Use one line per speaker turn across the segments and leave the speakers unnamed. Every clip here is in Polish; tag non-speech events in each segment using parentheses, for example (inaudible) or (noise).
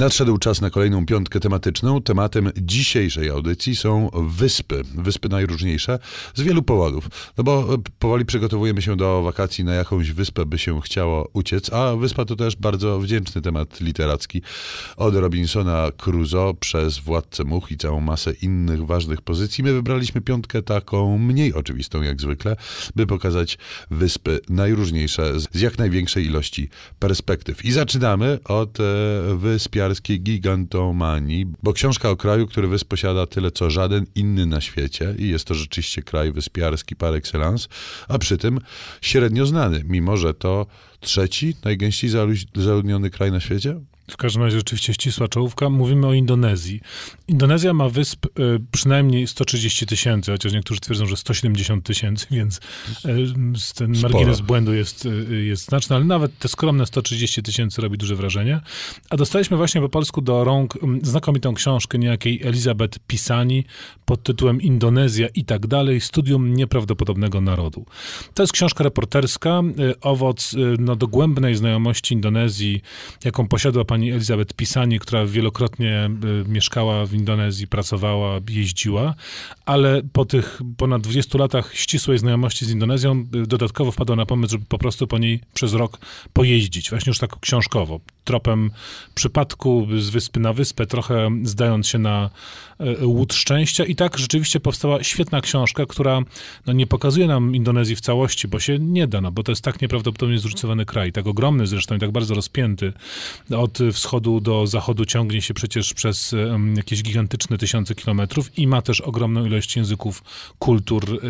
Nadszedł czas na kolejną piątkę tematyczną. Tematem dzisiejszej audycji są wyspy. Wyspy najróżniejsze z wielu powodów. No bo powoli przygotowujemy się do wakacji, na jakąś wyspę by się chciało uciec, a wyspa to też bardzo wdzięczny temat literacki. Od Robinsona Crusoe przez Władcę Much i całą masę innych ważnych pozycji. My wybraliśmy piątkę taką mniej oczywistą jak zwykle, by pokazać wyspy najróżniejsze z jak największej ilości perspektyw. I zaczynamy od e, gigantomanii, bo książka o kraju, który wysp posiada tyle co żaden inny na świecie i jest to rzeczywiście kraj wyspiarski par excellence, a przy tym średnio znany, mimo że to trzeci najgęściej zaludniony kraj na świecie?
W każdym razie rzeczywiście ścisła czołówka. Mówimy o Indonezji. Indonezja ma wysp y, przynajmniej 130 tysięcy, chociaż niektórzy twierdzą, że 170 tysięcy, (laughs) więc y, ten Sporo. margines błędu jest, y, jest znaczny, ale nawet te skromne 130 tysięcy robi duże wrażenie. A dostaliśmy właśnie po polsku do rąk znakomitą książkę niejakiej Elizabeth Pisani pod tytułem Indonezja i tak dalej, studium nieprawdopodobnego narodu. To jest książka reporterska, owoc no, dogłębnej znajomości Indonezji, jaką posiadła pani pani Elizabeth Pisani, która wielokrotnie y, mieszkała w Indonezji, pracowała, jeździła, ale po tych ponad 20 latach ścisłej znajomości z Indonezją y, dodatkowo wpadła na pomysł, żeby po prostu po niej przez rok pojeździć, właśnie już tak książkowo, tropem przypadku z wyspy na wyspę, trochę zdając się na e, łód szczęścia. I tak rzeczywiście powstała świetna książka, która no, nie pokazuje nam Indonezji w całości, bo się nie da, no, bo to jest tak nieprawdopodobnie zróżnicowany kraj, tak ogromny zresztą i tak bardzo rozpięty. Od wschodu do zachodu ciągnie się przecież przez jakieś gigantyczne tysiące kilometrów i ma też ogromną ilość języków, kultur,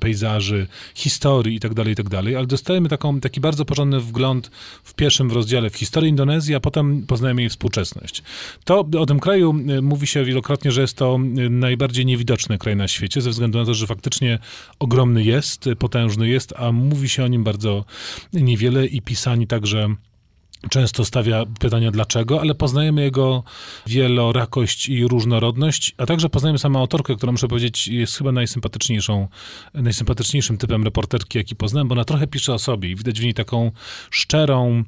pejzaży, historii itd., tak itd., tak ale dostajemy taką, taki bardzo porządny wgląd w pierwszym rozdziale w historię Indonezji, a potem poznajemy jej współczesność. To o tym kraju y, mówi się wielokrotnie, że jest to y, najbardziej niewidoczny kraj na świecie, ze względu na to, że faktycznie ogromny jest, y, potężny jest, a mówi się o nim bardzo niewiele i pisani także często stawia pytania dlaczego, ale poznajemy jego wielorakość i różnorodność, a także poznajemy samą autorkę, która muszę powiedzieć jest chyba najsympatyczniejszą, najsympatyczniejszym typem reporterki, jaki poznałem, bo ona trochę pisze o sobie i widać w niej taką szczerą,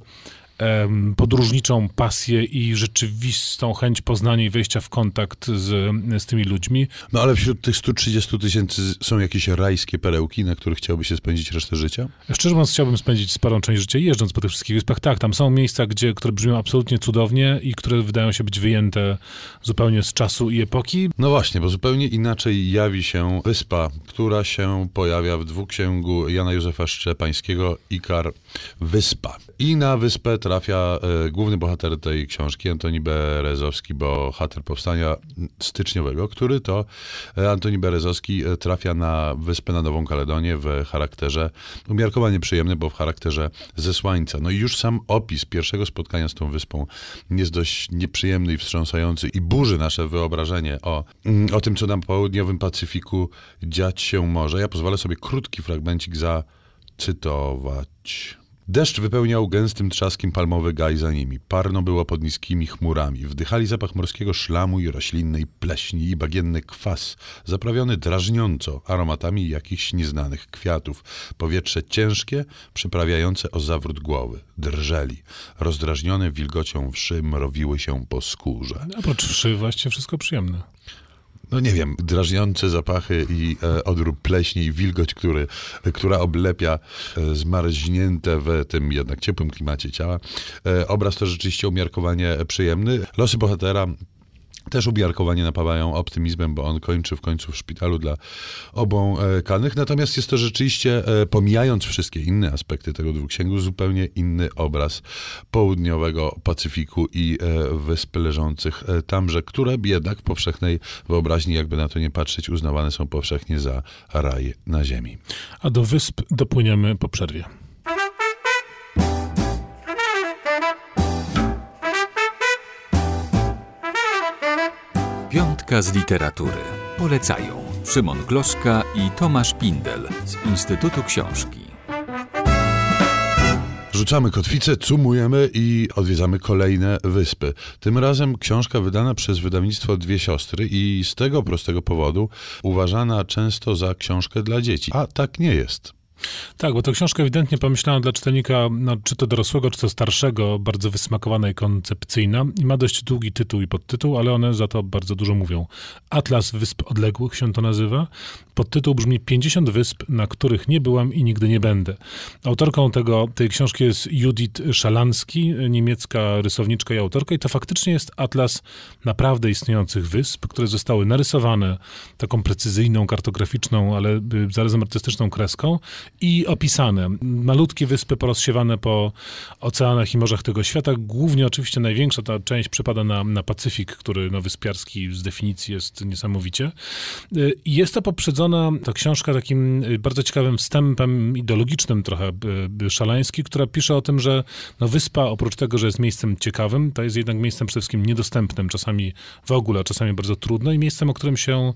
podróżniczą pasję i rzeczywistą chęć poznania i wejścia w kontakt z, z tymi ludźmi.
No ale wśród tych 130 tysięcy są jakieś rajskie perełki, na których chciałby się spędzić resztę życia?
Szczerze mówiąc, chciałbym spędzić sporą część życia jeżdżąc po tych wszystkich wyspach. Tak, tam są miejsca, gdzie, które brzmią absolutnie cudownie i które wydają się być wyjęte zupełnie z czasu i epoki.
No właśnie, bo zupełnie inaczej jawi się wyspa, która się pojawia w dwuksięgu Jana Józefa Szczepańskiego Ikar Wyspa. I na wyspę trafia e, główny bohater tej książki, Antoni Berezowski, bohater powstania styczniowego, który to e, Antoni Berezowski e, trafia na wyspę na Nową Kaledonię w charakterze umiarkowanie przyjemny, bo w charakterze zesłańca. No i już sam opis pierwszego spotkania z tą wyspą jest dość nieprzyjemny i wstrząsający i burzy nasze wyobrażenie o, mm, o tym, co na południowym Pacyfiku dziać się może. Ja pozwolę sobie krótki fragmencik zacytować. Deszcz wypełniał gęstym trzaskiem palmowy gaj za nimi. Parno było pod niskimi chmurami. Wdychali zapach morskiego szlamu i roślinnej pleśni i bagienny kwas, zaprawiony drażniąco aromatami jakichś nieznanych kwiatów. Powietrze ciężkie, przyprawiające o zawrót głowy. Drżeli. Rozdrażnione wilgocią wszy mrowiły się po skórze.
Oprócz wszy właściwie wszystko przyjemne
no nie wiem, drażniące zapachy i e, odór pleśni i wilgoć, który, która oblepia e, zmarznięte w tym jednak ciepłym klimacie ciała. E, obraz to rzeczywiście umiarkowanie przyjemny. Losy bohatera też umiarkowanie napawają optymizmem, bo on kończy w końcu w szpitalu dla obłąkanych. Natomiast jest to rzeczywiście, e, pomijając wszystkie inne aspekty tego dwuksięgu, zupełnie inny obraz południowego Pacyfiku i e, wysp leżących e, tamże, które jednak w powszechnej wyobraźni, jakby na to nie patrzeć, uznawane są powszechnie za raj na ziemi.
A do wysp dopłyniemy po przerwie.
Piątka z literatury. Polecają Szymon Gloszka i Tomasz Pindel z Instytutu Książki.
Rzucamy kotwicę, cumujemy i odwiedzamy kolejne wyspy. Tym razem książka wydana przez wydawnictwo Dwie Siostry i z tego prostego powodu uważana często za książkę dla dzieci. A tak nie jest.
Tak, bo to książka ewidentnie pomyślana dla czytelnika, no, czy to dorosłego, czy to starszego, bardzo wysmakowana i koncepcyjna i ma dość długi tytuł i podtytuł, ale one za to bardzo dużo mówią. Atlas Wysp Odległych się to nazywa. Podtytuł brzmi 50 wysp, na których nie byłam i nigdy nie będę. Autorką tego, tej książki jest Judith Szalanski, niemiecka rysowniczka i autorka i to faktycznie jest atlas naprawdę istniejących wysp, które zostały narysowane taką precyzyjną, kartograficzną, ale y, zarazem artystyczną kreską i opisane. Malutkie wyspy porozsiewane po oceanach i morzach tego świata. Głównie oczywiście największa ta część przypada na, na Pacyfik, który no, wyspiarski z definicji jest niesamowicie. Y, jest to poprzedzona ta książka takim y, bardzo ciekawym wstępem ideologicznym trochę szaleński, która pisze o tym, że no, wyspa oprócz tego, że jest miejscem ciekawym, to jest jednak miejscem przede wszystkim niedostępnym, czasami w ogóle, czasami bardzo trudno i miejscem, o którym się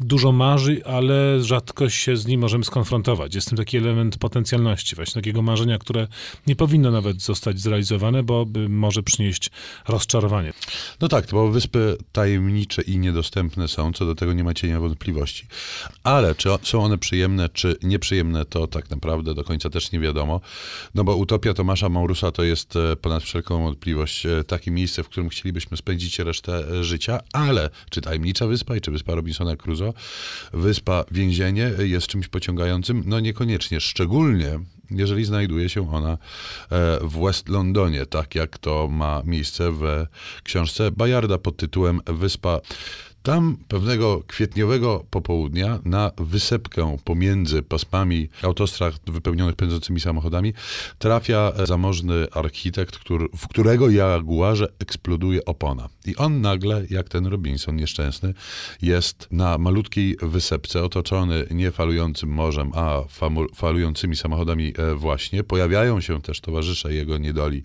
dużo marzy, ale rzadko się z nim możemy skonfrontować. Jest tym taki element potencjalności, właśnie takiego marzenia, które nie powinno nawet zostać zrealizowane, bo może przynieść rozczarowanie.
No tak, bo wyspy tajemnicze i niedostępne są, co do tego nie ma cienia wątpliwości. Ale czy są one przyjemne, czy nieprzyjemne, to tak naprawdę do końca też nie wiadomo. No bo utopia Tomasza Maurusa to jest e, ponad wszelką wątpliwość e, takie miejsce, w którym chcielibyśmy spędzić resztę e, życia, ale czy tajemnicza wyspa i czy wyspa Robinsona Crusoe, wyspa więzienie jest czymś pociągającym? No niekoniecznie, szczególnie jeżeli znajduje się ona w West Londonie, tak jak to ma miejsce w książce Bajarda pod tytułem Wyspa tam pewnego kwietniowego popołudnia na wysepkę pomiędzy pasmami autostrad wypełnionych pędzącymi samochodami trafia zamożny architekt, który, w którego jaguarze eksploduje opona. I on nagle, jak ten Robinson nieszczęsny, jest na malutkiej wysepce otoczony nie falującym morzem, a falującymi samochodami e, właśnie. Pojawiają się też towarzysze jego niedoli.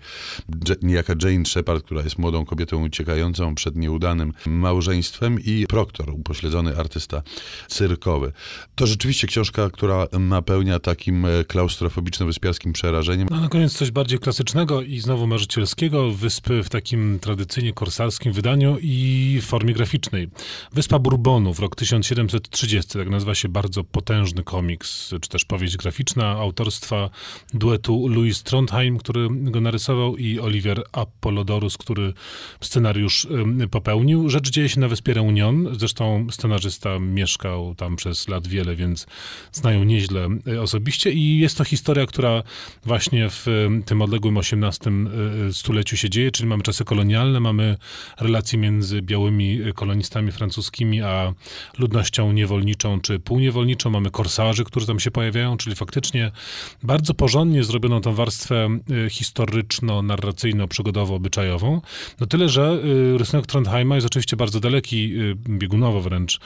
Niejaka Jane Shepard, która jest młodą kobietą uciekającą przed nieudanym małżeństwem i Proktor, upośledzony artysta cyrkowy. To rzeczywiście książka, która napełnia takim e, klaustrofobiczno-wyspiarskim przerażeniem.
No, na koniec coś bardziej klasycznego i znowu marzycielskiego. Wyspy w takim tradycyjnie korsarskim wydaniu i formie graficznej. Wyspa Bourbonów, rok 1730, tak nazywa się bardzo potężny komiks, czy też powieść graficzna autorstwa duetu Louis Trondheim, który go narysował i Oliver Apollodorus, który scenariusz popełnił. Rzecz dzieje się na wyspie Reunion Union. Zresztą scenarzysta mieszkał tam przez lat wiele, więc znają nieźle e, osobiście i jest to historia, która właśnie w e, tym odległym XVIII e, stuleciu się dzieje, czyli mamy czasy kolonialne, mamy relacje między białymi kolonistami francuskimi, a ludnością niewolniczą czy półniewolniczą. Mamy korsarzy, którzy tam się pojawiają, czyli faktycznie bardzo porządnie zrobioną tą warstwę historyczno-narracyjno-przygodowo-obyczajową. No tyle, że rysunek Trondheima jest oczywiście bardzo daleki biegunowo wręcz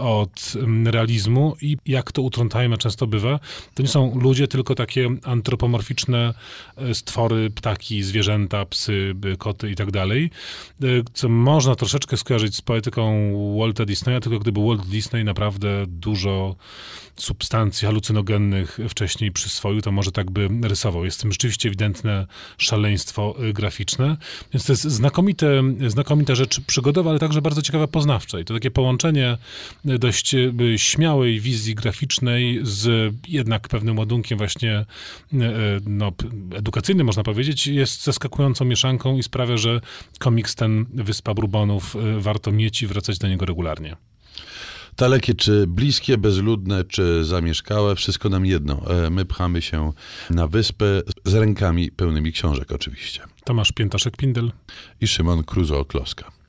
od realizmu i jak to u Trondheima często bywa, to nie są ludzie, tylko takie antropomorficzne stwory, ptaki, zwierzęta, psy, koty i tak dalej, co można troszeczkę skojarzyć z poetyką Walta Disneya, tylko gdyby Walt Disney naprawdę dużo substancji halucynogennych wcześniej przyswoił, to może tak by rysował. Jest tym rzeczywiście ewidentne szaleństwo graficzne, więc to jest znakomite, znakomita rzecz przygodowa, ale także bardzo ciekawa poznawcza. I to takie połączenie dość śmiałej wizji graficznej z jednak pewnym ładunkiem właśnie no, edukacyjnym, można powiedzieć, jest zaskakującą mieszanką i sprawia, że komiks ten Wyspa Brubonów warto mieć i wracać do niego regularnie.
Dalekie czy bliskie, bezludne czy zamieszkałe, wszystko nam jedno. E, my pchamy się na wyspę z rękami pełnymi książek oczywiście.
Tomasz Piętaszek-Pindel
i Szymon Kruzo-Kloska.